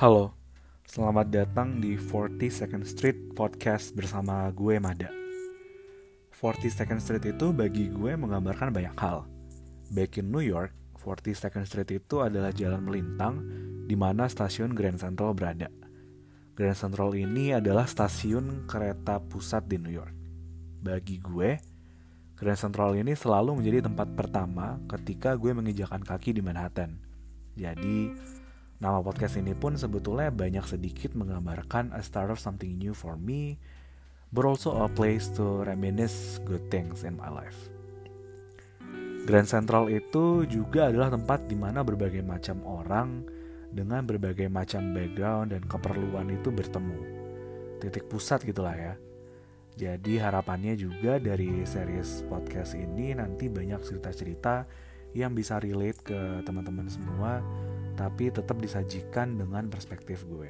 Halo, selamat datang di 42nd Street Podcast bersama gue Mada. 42nd Street itu bagi gue menggambarkan banyak hal. Back in New York, 42nd Street itu adalah jalan melintang di mana stasiun Grand Central berada. Grand Central ini adalah stasiun kereta pusat di New York. Bagi gue, Grand Central ini selalu menjadi tempat pertama ketika gue menginjakan kaki di Manhattan. Jadi, Nama podcast ini pun sebetulnya banyak sedikit menggambarkan a start of something new for me, but also a place to reminisce good things in my life. Grand Central itu juga adalah tempat di mana berbagai macam orang dengan berbagai macam background dan keperluan itu bertemu. Titik pusat gitulah ya. Jadi harapannya juga dari series podcast ini nanti banyak cerita-cerita yang bisa relate ke teman-teman semua tapi tetap disajikan dengan perspektif gue.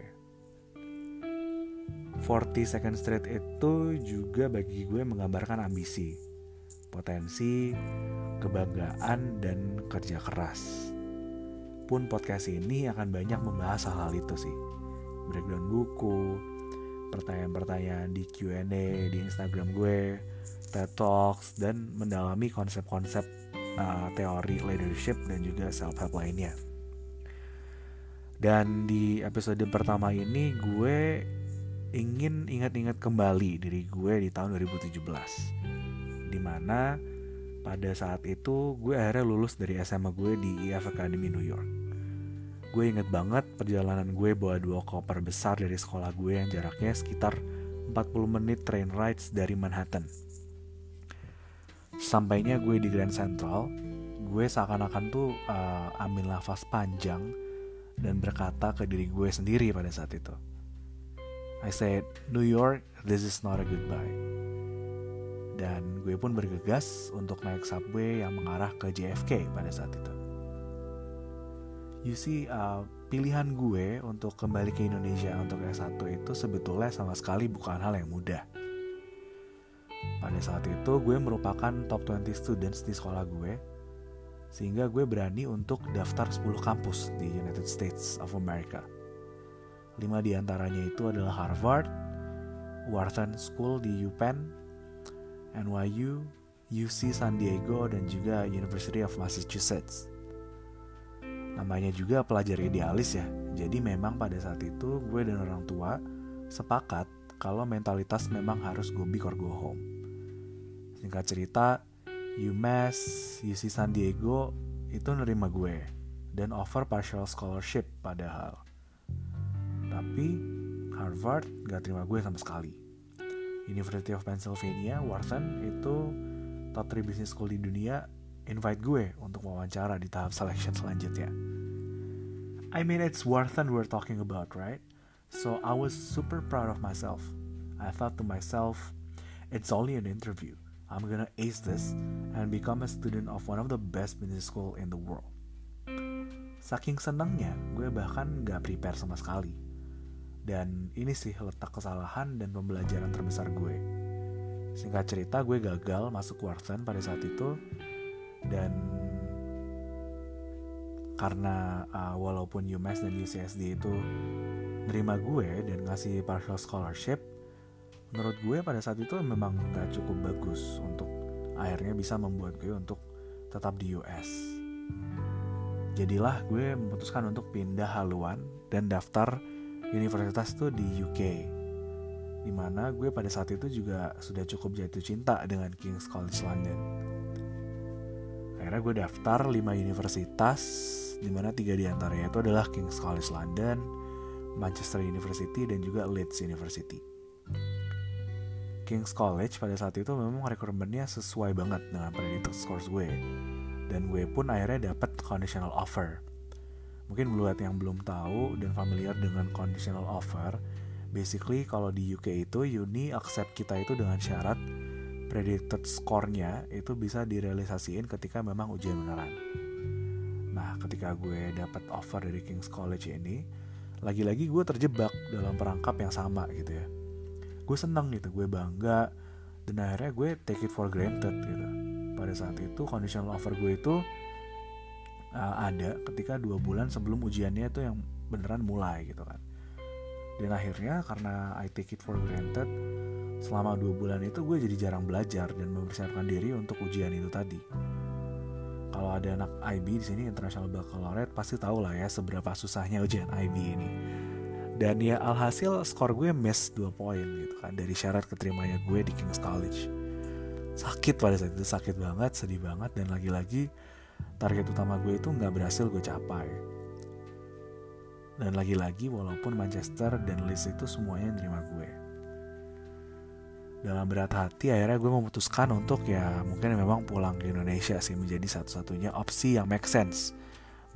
42nd Street itu juga bagi gue menggambarkan ambisi, potensi, kebanggaan, dan kerja keras. Pun podcast ini akan banyak membahas hal-hal itu sih. Breakdown buku, pertanyaan-pertanyaan di Q&A di Instagram gue, TED Talks, dan mendalami konsep-konsep uh, teori leadership dan juga self-help lainnya. Dan di episode pertama ini gue ingin ingat-ingat kembali diri gue di tahun 2017 Di mana pada saat itu gue akhirnya lulus dari SMA gue di EF Academy New York. Gue inget banget perjalanan gue bawa dua koper besar dari sekolah gue yang jaraknya sekitar 40 menit train rides dari Manhattan. Sampainya gue di Grand Central Gue seakan-akan tuh uh, ambil nafas panjang dan berkata ke diri gue sendiri pada saat itu. I said, New York, this is not a goodbye. Dan gue pun bergegas untuk naik subway yang mengarah ke JFK pada saat itu. You see, uh, pilihan gue untuk kembali ke Indonesia untuk S1 itu sebetulnya sama sekali bukan hal yang mudah. Pada saat itu gue merupakan top 20 students di sekolah gue sehingga gue berani untuk daftar 10 kampus di United States of America. Lima di antaranya itu adalah Harvard, Wharton School di UPenn, NYU, UC San Diego, dan juga University of Massachusetts. Namanya juga pelajar idealis ya, jadi memang pada saat itu gue dan orang tua sepakat kalau mentalitas memang harus go big or go home. Singkat cerita, UMass, UC San Diego itu nerima gue dan offer partial scholarship padahal. Tapi Harvard gak terima gue sama sekali. University of Pennsylvania, Wharton itu top 3 business school di dunia invite gue untuk wawancara di tahap selection selanjutnya. I mean it's Wharton we're talking about, right? So I was super proud of myself. I thought to myself, it's only an interview. I'm gonna ace this and become a student of one of the best business school in the world. Saking senangnya, gue bahkan gak prepare sama sekali. Dan ini sih letak kesalahan dan pembelajaran terbesar gue. Singkat cerita, gue gagal masuk Wharton pada saat itu. Dan karena uh, walaupun UMass dan UCSD itu nerima gue dan ngasih partial scholarship, menurut gue pada saat itu memang gak cukup bagus untuk akhirnya bisa membuat gue untuk tetap di US. Jadilah gue memutuskan untuk pindah haluan dan daftar universitas tuh di UK. Di mana gue pada saat itu juga sudah cukup jatuh cinta dengan King's College London. Akhirnya gue daftar 5 universitas, di mana tiga di antaranya itu adalah King's College London, Manchester University, dan juga Leeds University. King's College pada saat itu memang rekrutmennya sesuai banget dengan predicted scores gue. Dan gue pun akhirnya dapat conditional offer. Mungkin buat yang belum tahu dan familiar dengan conditional offer basically kalau di UK itu uni accept kita itu dengan syarat predicted score-nya itu bisa direalisasiin ketika memang ujian beneran. Nah ketika gue dapat offer dari King's College ini lagi-lagi gue terjebak dalam perangkap yang sama gitu ya gue seneng gitu gue bangga. Dan akhirnya gue take it for granted gitu. Pada saat itu conditional offer gue itu uh, ada ketika dua bulan sebelum ujiannya itu yang beneran mulai gitu kan. Dan akhirnya karena I take it for granted selama dua bulan itu gue jadi jarang belajar dan mempersiapkan diri untuk ujian itu tadi. Kalau ada anak IB di sini International Baccalaureate pasti tahu lah ya seberapa susahnya ujian IB ini dan ya alhasil skor gue miss 2 poin gitu kan. Dari syarat keterimanya gue di King's College. Sakit pada saat itu sakit banget sedih banget. Dan lagi-lagi target utama gue itu nggak berhasil gue capai. Dan lagi-lagi walaupun Manchester dan Leeds itu semuanya nerima gue. Dalam berat hati akhirnya gue memutuskan untuk ya mungkin memang pulang ke Indonesia sih menjadi satu-satunya opsi yang make sense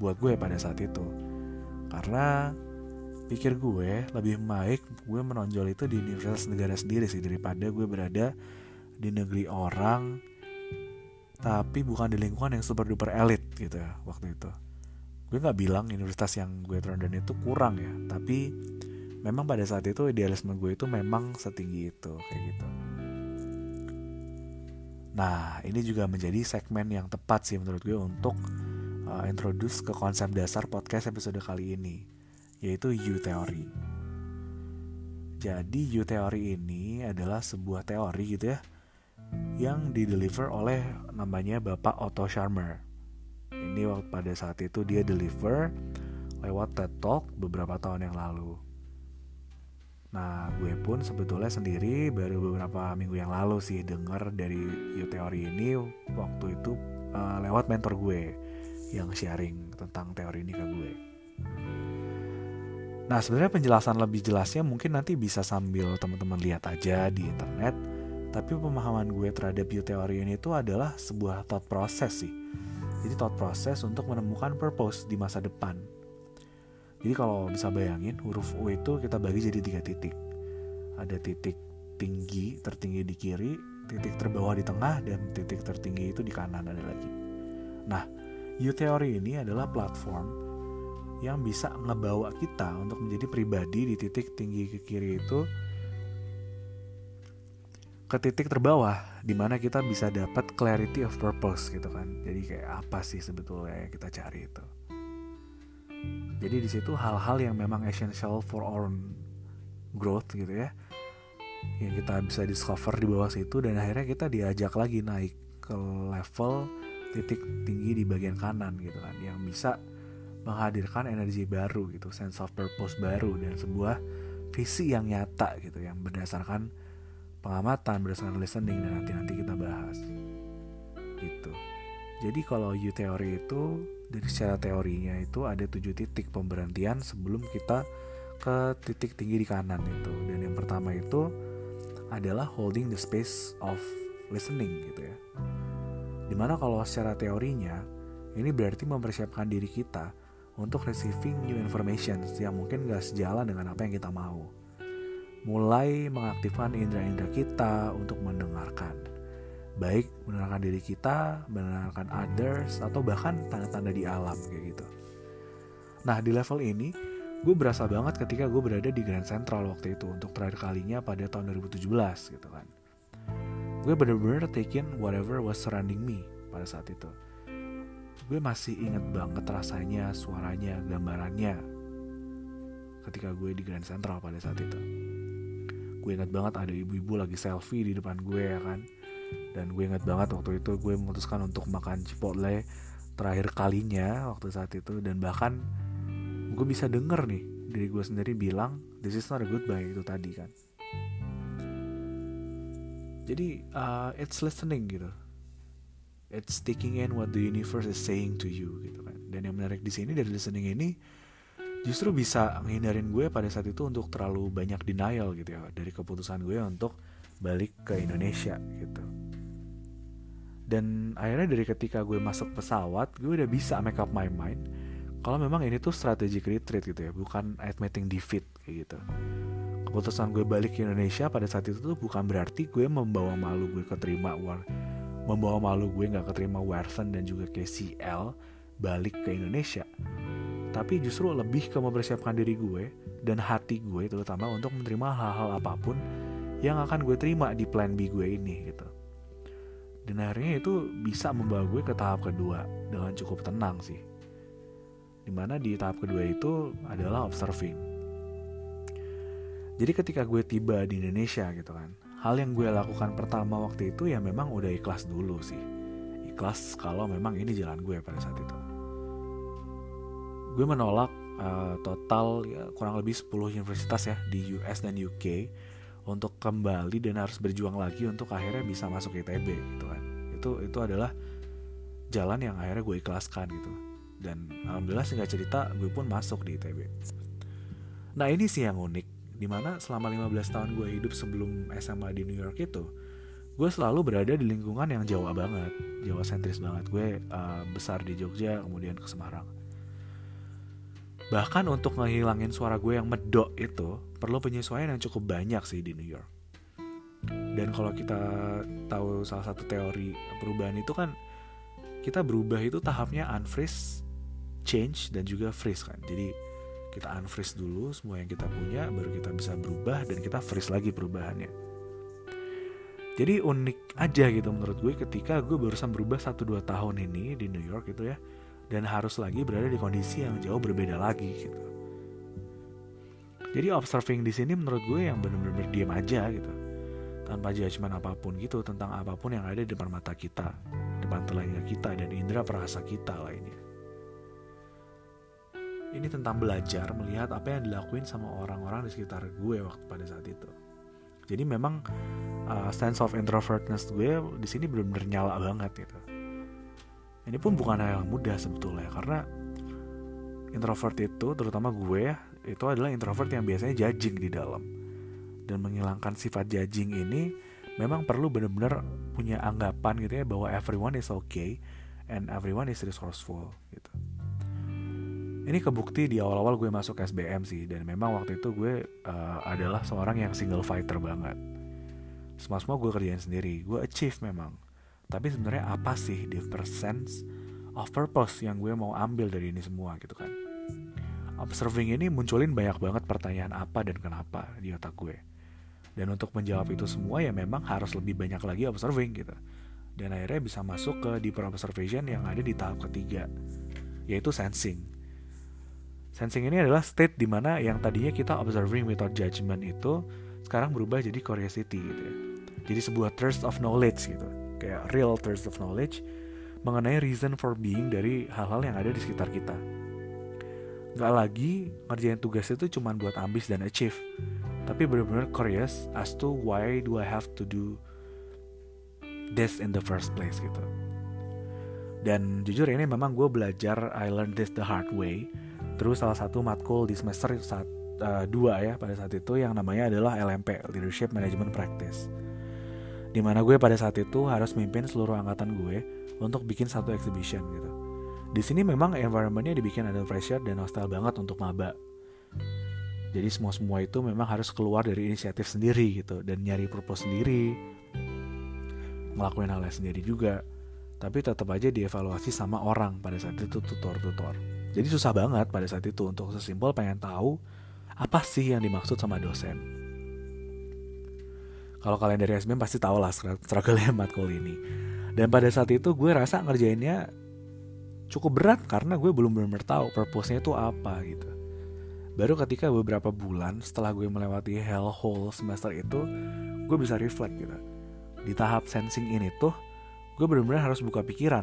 buat gue pada saat itu. Karena pikir gue lebih baik gue menonjol itu di universitas negara sendiri sih daripada gue berada di negeri orang tapi bukan di lingkungan yang super duper elit gitu ya waktu itu. Gue nggak bilang universitas yang gue dan itu kurang ya tapi memang pada saat itu idealisme gue itu memang setinggi itu kayak gitu. Nah ini juga menjadi segmen yang tepat sih menurut gue untuk uh, introduce ke konsep dasar podcast episode kali ini yaitu U teori. Jadi U teori ini adalah sebuah teori gitu ya yang dideliver oleh namanya Bapak Otto Scharmer. Ini pada saat itu dia deliver lewat TED Talk beberapa tahun yang lalu. Nah, gue pun sebetulnya sendiri baru beberapa minggu yang lalu sih denger dari U teori ini waktu itu uh, lewat mentor gue yang sharing tentang teori ini ke gue. Nah sebenarnya penjelasan lebih jelasnya mungkin nanti bisa sambil teman-teman lihat aja di internet. Tapi pemahaman gue terhadap teori ini itu adalah sebuah thought process sih. Jadi thought process untuk menemukan purpose di masa depan. Jadi kalau bisa bayangin huruf U itu kita bagi jadi tiga titik. Ada titik tinggi tertinggi di kiri, titik terbawah di tengah, dan titik tertinggi itu di kanan ada lagi. Nah, U teori ini adalah platform yang bisa ngebawa kita untuk menjadi pribadi di titik tinggi ke kiri itu ke titik terbawah di mana kita bisa dapat clarity of purpose gitu kan. Jadi kayak apa sih sebetulnya yang kita cari itu? Jadi di situ hal-hal yang memang essential for our growth gitu ya yang kita bisa discover di bawah situ dan akhirnya kita diajak lagi naik ke level titik tinggi di bagian kanan gitu kan yang bisa menghadirkan energi baru gitu, sense of purpose baru dan sebuah visi yang nyata gitu yang berdasarkan pengamatan, berdasarkan listening dan nanti-nanti kita bahas. Gitu. Jadi kalau U teori itu dari secara teorinya itu ada tujuh titik pemberhentian sebelum kita ke titik tinggi di kanan itu. Dan yang pertama itu adalah holding the space of listening gitu ya. Di mana kalau secara teorinya ini berarti mempersiapkan diri kita untuk receiving new information yang mungkin gak sejalan dengan apa yang kita mau. Mulai mengaktifkan indera-indera kita untuk mendengarkan. Baik mendengarkan diri kita, mendengarkan others, atau bahkan tanda-tanda di alam kayak gitu. Nah di level ini, gue berasa banget ketika gue berada di Grand Central waktu itu untuk terakhir kalinya pada tahun 2017 gitu kan. Gue bener-bener taking whatever was surrounding me pada saat itu gue masih inget banget rasanya suaranya gambarannya ketika gue di Grand Central pada saat itu. Gue inget banget ada ibu-ibu lagi selfie di depan gue ya kan? Dan gue inget banget waktu itu gue memutuskan untuk makan Chipotle terakhir kalinya waktu saat itu. Dan bahkan gue bisa denger nih diri gue sendiri bilang this is not a goodbye itu tadi kan. Jadi uh, it's listening gitu it's taking in what the universe is saying to you gitu kan. Dan yang menarik di sini dari listening ini justru bisa menghindarin gue pada saat itu untuk terlalu banyak denial gitu ya dari keputusan gue untuk balik ke Indonesia gitu. Dan akhirnya dari ketika gue masuk pesawat gue udah bisa make up my mind kalau memang ini tuh strategic retreat gitu ya bukan admitting defeat kayak gitu. Keputusan gue balik ke Indonesia pada saat itu tuh bukan berarti gue membawa malu gue keterima uang membawa malu gue nggak keterima Werfen dan juga KCL balik ke Indonesia. Tapi justru lebih ke mempersiapkan diri gue dan hati gue terutama untuk menerima hal-hal apa pun yang akan gue terima di plan B gue ini gitu. Dan akhirnya itu bisa membawa gue ke tahap kedua dengan cukup tenang sih. Di mana di tahap kedua itu adalah observing. Jadi ketika gue tiba di Indonesia gitu kan hal yang gue lakukan pertama waktu itu ya memang udah ikhlas dulu sih. Ikhlas kalau memang ini jalan gue pada saat itu. Gue menolak uh, total ya, kurang lebih 10 universitas ya di US dan UK untuk kembali dan harus berjuang lagi untuk akhirnya bisa masuk ITB gitu kan. Itu itu adalah jalan yang akhirnya gue ikhlaskan gitu. Dan alhamdulillah singkat cerita gue pun masuk di ITB nah ini sih yang unik di mana selama 15 tahun gue hidup sebelum SMA di New York itu gue selalu berada di lingkungan yang Jawa banget. Jawa sentris banget. Gue uh, besar di Jogja kemudian ke Semarang. Bahkan untuk ngehilangin suara gue yang medok itu perlu penyesuaian yang cukup banyak sih di New York. Dan kalau kita tahu salah satu teori perubahan itu kan kita berubah itu tahapnya unfreeze, change dan juga freeze kan. Jadi kita unfreeze dulu semua yang kita punya baru kita bisa berubah dan kita freeze lagi perubahannya. Jadi unik aja gitu menurut gue ketika gue barusan berubah 1-2 tahun ini di New York gitu ya dan harus lagi berada di kondisi yang jauh berbeda lagi gitu. Jadi observing di sini menurut gue yang benar-benar diam aja gitu tanpa judgement apa pun gitu tentang apa pun yang ada di depan mata kita, depan telinga kita dan indera perasa kita lainnya. Ini tentang belajar melihat apa yang dilakuin sama orang-orang di sekitar gue waktu pada saat itu. Jadi memang uh, sense of introvertness gue di sini benar-benar nyala banget gitu. Ini pun bukan hal yang mudah sebetulnya karena introvert itu terutama gue itu adalah introvert yang biasanya judging di dalam dan menghilangkan sifat judging ini memang perlu benar-benar punya anggapan gitu ya bahwa everyone is okay and everyone is resourceful gitu. Ini kebukti di awal-awal gue masuk SBM sih dan memang waktu itu gue uh, adalah seorang yang single fighter banget. Semua semua gue kerjain sendiri, gue achieve memang. Tapi sebenarnya apa sih different sense of purpose yang gue mau ambil dari ini semua gitu kan? Observing ini munculin banyak banget pertanyaan apa dan kenapa di otak gue dan untuk menjawab itu semua ya memang harus lebih banyak lagi observing gitu. Dan akhirnya bisa masuk ke deeper observation yang ada di tahap ketiga, yaitu sensing. Sensing ini adalah state di mana yang tadinya kita observing without judgment itu sekarang berubah jadi curiosity gitu ya. Jadi sebuah thirst of knowledge gitu, kayak real thirst of knowledge mengenai reason for being dari hal-hal yang ada di sekitar kita. Gak lagi ngerjain tugas itu cuma buat ambis dan achieve, tapi benar-benar curious as to why do I have to do this in the first place gitu dan jujur ini memang gue belajar I learned this the hard way terus salah satu matkul di semester saat uh, dua ya pada saat itu yang namanya adalah LMP Leadership Management Practice. Di mana gue pada saat itu harus mimpin seluruh angkatan gue untuk bikin satu exhibition gitu. Di sini memang environmentnya dibikin ada pressure dan hostile banget untuk maba. Jadi semua semua itu memang harus keluar dari inisiatif sendiri gitu dan nyari purpose sendiri ngelakuin halnya sendiri juga. Tapi tetap aja dievaluasi sama orang pada saat itu tutor-tutor jadi susah banget pada saat itu untuk sesimpel pengen tahu apa sih yang dimaksud sama dosen kalau kalian dari SBM pasti tahu lah struggle matkul ini dan pada saat itu gue rasa ngerjainnya cukup berat karena gue belum benar-benar tahu purpose-nya itu apa gitu Baru ketika beberapa bulan setelah gue melewati hell hole semester itu, gue bisa reflect gitu. Di tahap sensing ini tuh, gue benar-benar harus buka pikiran.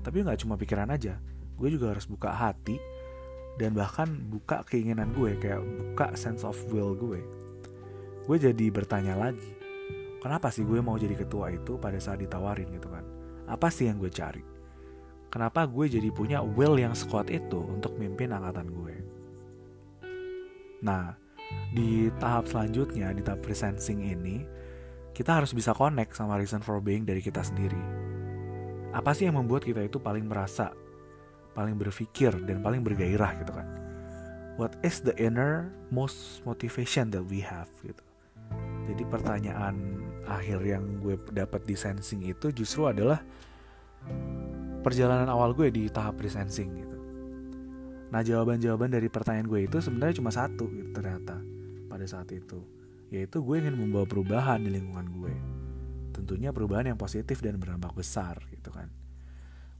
Tapi nggak cuma pikiran aja, gue juga harus buka hati dan bahkan buka keinginan gue kayak buka sense of will gue. Gue jadi bertanya lagi, kenapa sih gue mau jadi ketua itu pada saat ditawarin gitu kan? Apa sih yang gue cari? Kenapa gue jadi punya will yang sekuat itu untuk mimpin angkatan gue? Nah, di tahap selanjutnya, di tahap presensing ini, kita harus bisa connect sama reason for being dari kita sendiri. Apa sih yang membuat kita itu paling merasa, paling berpikir, dan paling bergairah gitu kan? What is the inner most motivation that we have gitu? Jadi pertanyaan akhir yang gue dapat di sensing itu justru adalah perjalanan awal gue di tahap presensing gitu Nah jawaban-jawaban dari pertanyaan gue itu sebenarnya cuma satu gitu ternyata pada saat itu Yaitu gue ingin membawa perubahan di lingkungan gue Tentunya perubahan yang positif dan berdampak besar gitu kan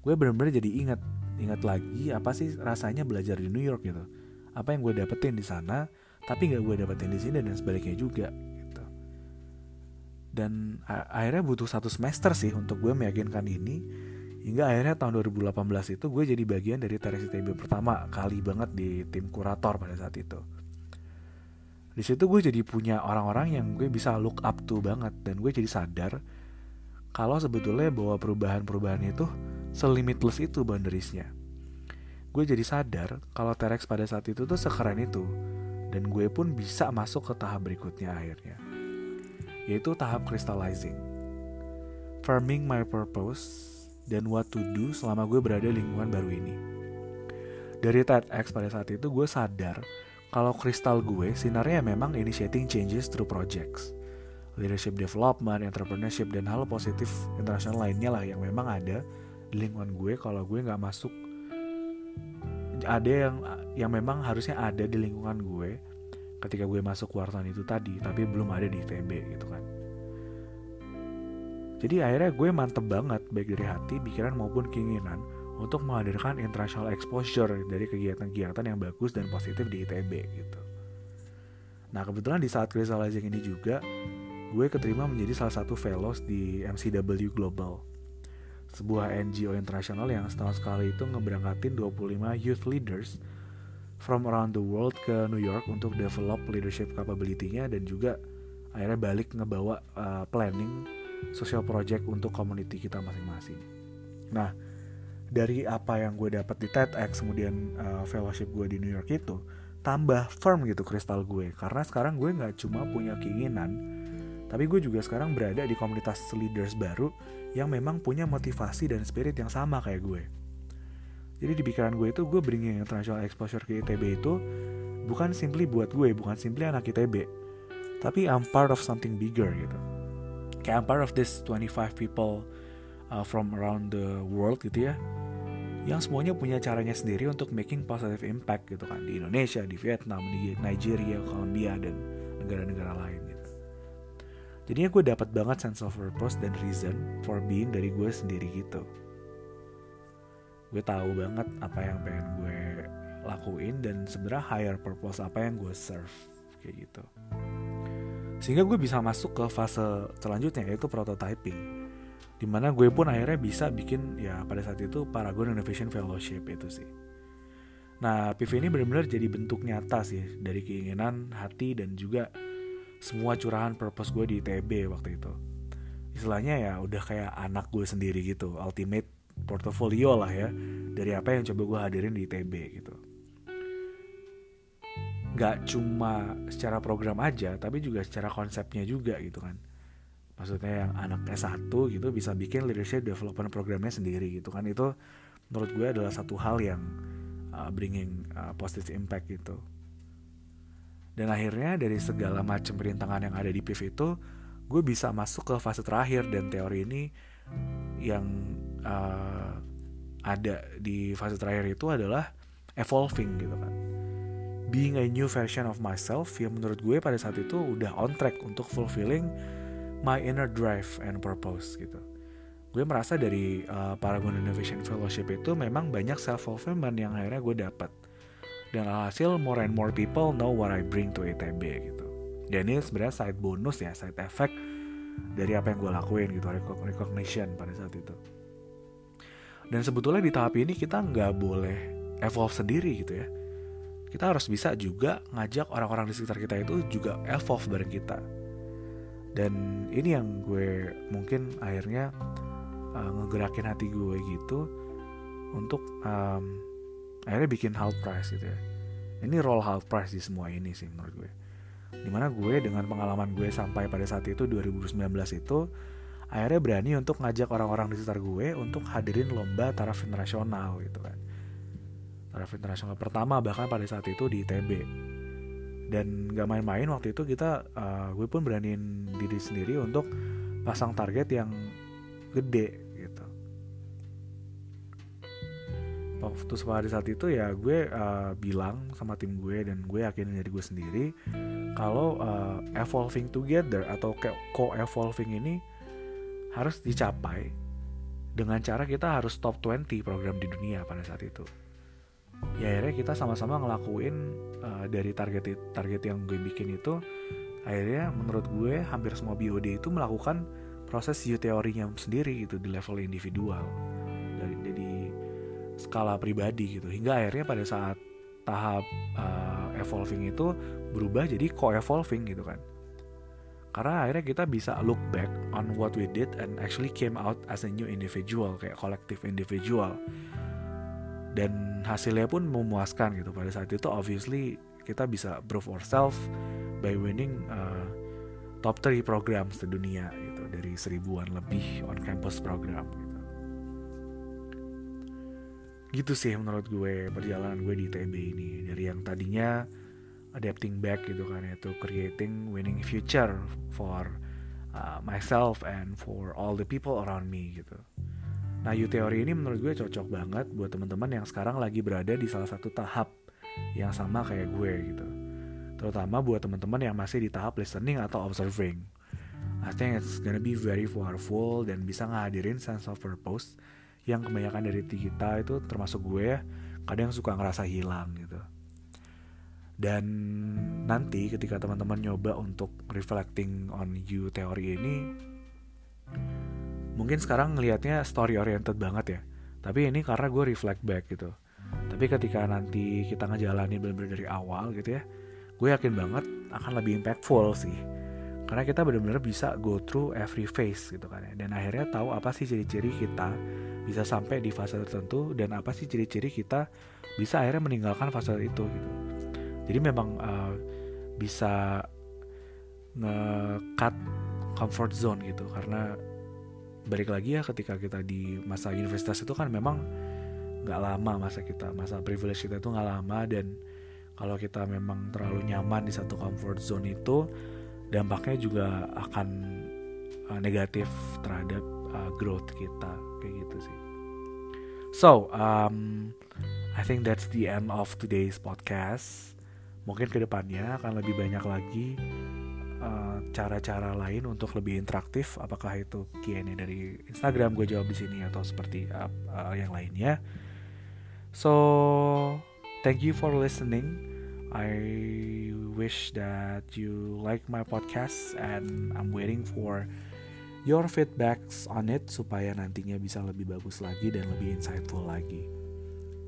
Gue benar-benar jadi ingat ingat lagi apa sih rasanya belajar di New York gitu. Apa yang gue dapetin di sana tapi nggak gue dapetin di sini dan sebaliknya juga gitu. Dan akhirnya butuh satu semester sih untuk gue meyakinkan ini hingga akhirnya tahun 2018 itu gue jadi bagian dari Teres ITB pertama kali banget di tim kurator pada saat itu. Di situ gue jadi punya orang-orang yang gue bisa look up to banget dan gue jadi sadar kalau sebetulnya bahwa perubahan-perubahan itu selimitless itu boundariesnya. Gue jadi sadar kalau Terex pada saat itu tuh sekeren itu. Dan gue pun bisa masuk ke tahap berikutnya akhirnya. Yaitu tahap crystallizing. Firming my purpose dan what to do selama gue berada di lingkungan baru ini. Dari TEDx pada saat itu gue sadar kalau kristal gue sinarnya memang initiating changes through projects. Leadership development, entrepreneurship, dan hal positif internasional lainnya lah yang memang ada di lingkungan gue kalau gue nggak masuk. Ada yang yang memang harusnya ada di lingkungan gue ketika gue masuk wartawan itu tadi tapi belum ada di ITB gitu kan. Jadi akhirnya gue mantep banget baik dari hati pikiran maupun keinginan untuk menghadirkan international exposure dari kegiatan-kegiatan yang bagus dan positif di ITB gitu. Nah kebetulan di saat crystallizing ini juga gue keterima menjadi salah satu fellows di MCW Global sebuah NGO internasional yang setahun sekali itu ngeberangkatin 25 youth leaders from around the world ke New York untuk develop leadership capability-nya dan juga akhirnya balik ngebawa uh, planning social project untuk community kita masing-masing. Nah, dari apa yang gue dapat di TEDx kemudian uh, fellowship gue di New York itu tambah firm gitu kristal gue karena sekarang gue nggak cuma punya keinginan tapi gue juga sekarang berada di komunitas leaders baru yang memang punya motivasi dan spirit yang sama kayak gue. Jadi di pikiran gue itu gue bringing international exposure ke ITB itu bukan simply buat gue, bukan simply anak ITB, tapi I'm part of something bigger gitu. Kayak I'm part of this 25 people uh, from around the world gitu ya, yang semuanya punya caranya sendiri untuk making positive impact gitu kan di Indonesia, di Vietnam, di Nigeria, Colombia dan negara-negara lain. Jadinya gue dapat banget sense of purpose dan reason for being dari gue sendiri gitu. Gue tahu banget apa yang pengen gue lakuin dan sebenarnya higher purpose apa yang gue serve kayak gitu. Sehingga gue bisa masuk ke fase selanjutnya yaitu prototyping. Di mana gue pun akhirnya bisa bikin ya pada saat itu Paragon Innovation Fellowship itu sih. Nah, PV ini benar-benar jadi bentuk nyata sih dari keinginan, hati, dan juga semua curahan purpose gue di ITB waktu itu. Istilahnya ya udah kayak anak gue sendiri gitu. Ultimate portfolio lah ya dari apa yang coba gue hadirin di ITB gitu. Gak cuma secara program aja tapi juga secara konsepnya juga gitu kan. Maksudnya yang anak S1 gitu bisa bikin leadership development programnya sendiri gitu kan. Itu menurut gue adalah satu hal yang uh, bringing uh, positive impact gitu dan akhirnya dari segala macam perintangan yang ada di PIV itu, gue bisa masuk ke fase terakhir dan teori ini yang uh, ada di fase terakhir itu adalah evolving gitu kan. Being a new version of myself yang menurut gue pada saat itu udah on track untuk fulfilling my inner drive and purpose gitu. Gue merasa dari uh, Paragon Innovation Fellowship itu memang banyak self fulfillment yang akhirnya gue dapat dan alhasil more and more people know what I bring to ITB gitu. Dan ini sebenarnya side bonus ya side effect dari apa yang gue lakuin gitu recognition pada saat itu. Dan sebetulnya di tahap ini kita nggak boleh evolve sendiri gitu ya. Kita harus bisa juga ngajak orang-orang di sekitar kita itu juga evolve bareng kita. Dan ini yang gue mungkin akhirnya uh, ngegerakin hati gue gitu untuk um, akhirnya bikin half price gitu ya. Ini roll half price di semua ini sih menurut gue. Di mana gue dengan pengalaman gue sampai pada saat itu 2019 itu akhirnya berani untuk ngajak orang-orang di sekitar gue untuk hadirin lomba taraf internasional gitu kan. Taraf internasional pertama bahkan pada saat itu di ITB dan gak main-main waktu itu kita uh, gue pun beraniin diri sendiri untuk pasang target yang gede waktu pada saat itu ya gue uh, bilang sama tim gue dan gue yakin dari gue sendiri kalau uh, evolving together atau co-evolving ini harus dicapai dengan cara kita harus top 20 program di dunia pada saat itu. Ya akhirnya kita sama-sama ngelakuin uh, dari target target yang gue bikin itu akhirnya menurut gue hampir semua BOD itu melakukan proses U teorinya sendiri gitu di level individual skala pribadi gitu. Hingga akhirnya pada saat tahap uh, evolving itu berubah jadi co-evolving gitu kan. Karena akhirnya kita bisa look back on what we did and actually came out as a new individual kayak collective individual. Dan hasilnya pun memuaskan gitu. Pada saat itu obviously kita bisa prove ourselves by winning uh, top 3 programs di dunia gitu. Dari seribuan lebih on campus program. gitu gitu sih menurut gue perjalanan gue di ITB ini dari yang tadinya adapting back gitu kan itu creating winning future for uh, myself and for all the people around me gitu. Nah, U teori ini menurut gue cocok banget buat teman-teman yang sekarang lagi berada di salah satu tahap yang sama kayak gue gitu. Terutama buat teman-teman yang masih di tahap listening atau observing. I think it's gonna be very powerful dan bisa ngadirin sense of purpose yang kebanyakan dari kita itu termasuk gue kadang suka ngerasa hilang gitu. Dan nanti ketika teman-teman nyoba untuk reflecting on you teori ini mungkin sekarang ngelihatnya story oriented banget ya. Tapi ini karena gue reflect back gitu. Tapi ketika nanti kita ngejalanin benar-benar dari awal gitu ya gue yakin banget akan lebih impactful sih. Karena kita benar-benar bisa go through every phase gitu kan ya. Dan akhirnya tahu apa sih ciri-ciri kita bisa sampai di fase tertentu dan apa sih ciri-ciri kita bisa akhirnya meninggalkan fase itu gitu. Jadi memang uh, bisa nge-cut comfort zone gitu. Karena balik lagi ya ketika kita di masa universitas itu kan memang nggak lama masa kita masa privilege kita itu nggak lama dan kalau kita memang terlalu nyaman di satu comfort zone itu dampaknya juga akan uh, negatif terhadap uh, growth kita kayak gitu sih. So um, I think that's the end of today's podcast. Mungkin ke depannya akan lebih banyak lagi eh, cara-cara uh, lain untuk lebih interaktif. Apakah itu Q&A dari Instagram gue jawab di sini atau seperti uh, uh, yang lainnya. So thank you for listening. I wish that you like my podcast and I'm waiting for your feedbacks on it supaya nantinya bisa lebih bagus lagi dan lebih insightful lagi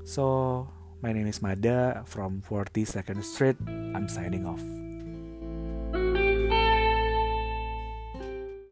so My name is Mada from 42nd Street. I'm signing off.